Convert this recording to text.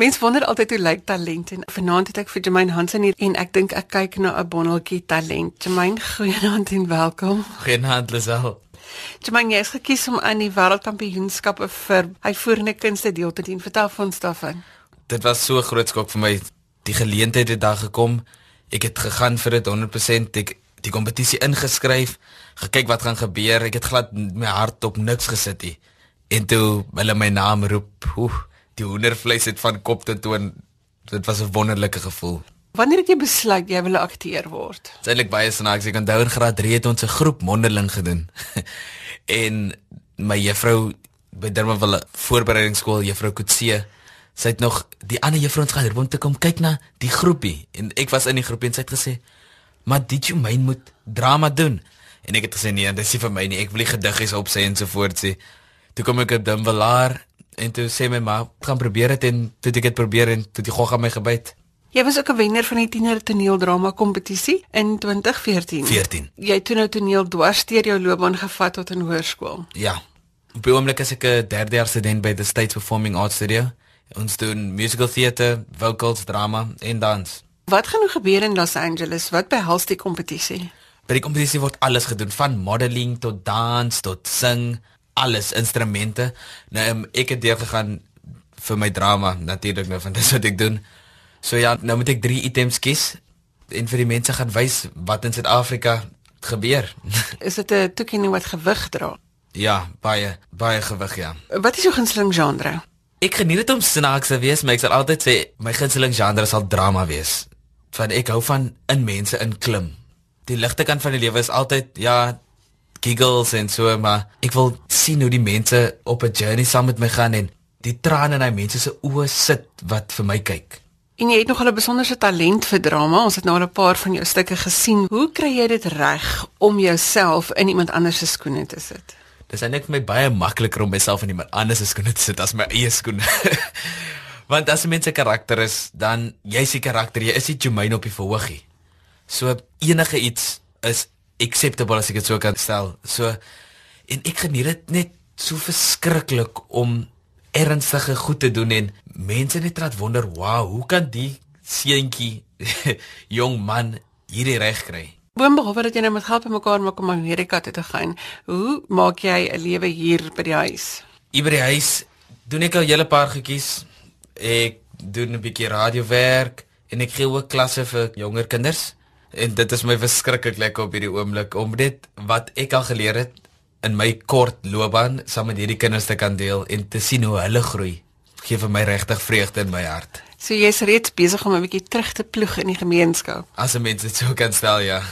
Mens wonder altyd hoe lyk talent en vanaand het ek vir Jermaine Hansen hier en ek dink ek kyk na 'n bonneltjie talent. Jermaine, goeienaand en welkom. Goeienaand Lisel. Jermaine, jy is gekies om aan die wêreldkampioenskappe vir uitvoerende kunste deel te neem. Vertel vir ons daarvan. Dit was so groot skok vir my. Die geleentheid het daar gekom. Ek het gegaan vir dit 100%. Ek die kompetisie ingeskryf, gekyk wat gaan gebeur. Ek het glad my hart op niks gesit nie. En toe hulle my naam roep, oeh, die hoendervleis het van kop tot toe dit was 'n wonderlike gevoel. Wanneer het jy besluit jy wil akteur word? Dit is eintlik baie snaaks. Ek onthou in graad 3 het ons 'n groep mondeling gedoen. en my juffrou by Durbanville voorbereidingsskool, juffrou Kutse, sy het nog die ander juffrouens gehad om te kom kyk na die groepie en ek was in die groepie en sy het gesê, "Maar dit jy myn moet drama doen." En ek het gesê, "Nee, dit is nie vir my nie. Ek wil die gediggies opsê en so voort sê." Toe kom ek op Durbanville en toe sê my ma, "Gaan probeer dit en toe ek dit probeer en toe die gogga my gebyt." Jy was ook 'n wenner van die tiener toneeldrama kompetisie in 2014. 14. Jy het toe nou toneel dwarsteer jou loopbaan gevat tot in hoërskool. Ja. Op die oomblik is ek 'n derde jaar student by the State Performing Arts Studio. Ons doen musical theatre, vocals, drama en dans. Wat gaan nou gebeur in Los Angeles? Wat behels die kompetisie? By die kompetisie word alles gedoen van modeling tot dans tot sing, alles instrumente. Nou um, ek het deur gegaan vir my drama natuurlik nou van dis wat ek doen. So ja, nou moet ek 3 items kies en vir die mense gaan wys wat in Suid-Afrika gebeur. Is dit 'n toekenning wat gewig dra? ja, baie baie gewig ja. Wat is jou gunsteling genre? Ek geniet dit om snaaks te wees, maar ek sal altyd sê my gunsteling genre sal drama wees. Want ek hou van in mense in klim. Die ligte kant van die lewe is altyd ja, giggles en so, maar ek wil sien hoe die mense op 'n journey saam met my gaan en die trane in daai mense se oë sit wat vir my kyk. En jy het nog 'n besonderse talent vir drama. Ons het nou al 'n paar van jou stukke gesien. Hoe kry jy dit reg om jouself in iemand anders se skoene te sit? Dis eintlik vir my baie makliker om myself in iemand anders se skoene te sit as my eie skoene. Want as 'n mens se karakter is, dan jy's die karakter, jy is nie Jumaine op die verhoogie. So enige iets is acceptable as ek dit so kan stel. So en ek geniet dit net so verskriklik om ernstige goed te doen en mense net laat wonder, "Wow, hoe kan die seentjie jong man hierdie reg kry?" Boonbehalwe dat jy nou met help mekaar maak om Amerika toe te gaan, hoe maak jy 'n lewe hier by die huis? Hier by die huis doen ek al hele paar goedjies. Ek doen 'n bietjie radiowerk en ek gee ook klasse vir jonger kinders. En dit is my verskriklik lekker op hierdie oomblik om dit wat ek al geleer het in my kort loopbaan saam met hierdie kinders te kan deel en te sien hoe hulle groei. Gee vir my regtig vreugde in my hart. So jy's reeds besig om 'n bietjie terug te ploeg in die gemeenskap. As 'n mens dit so kan stel, ja.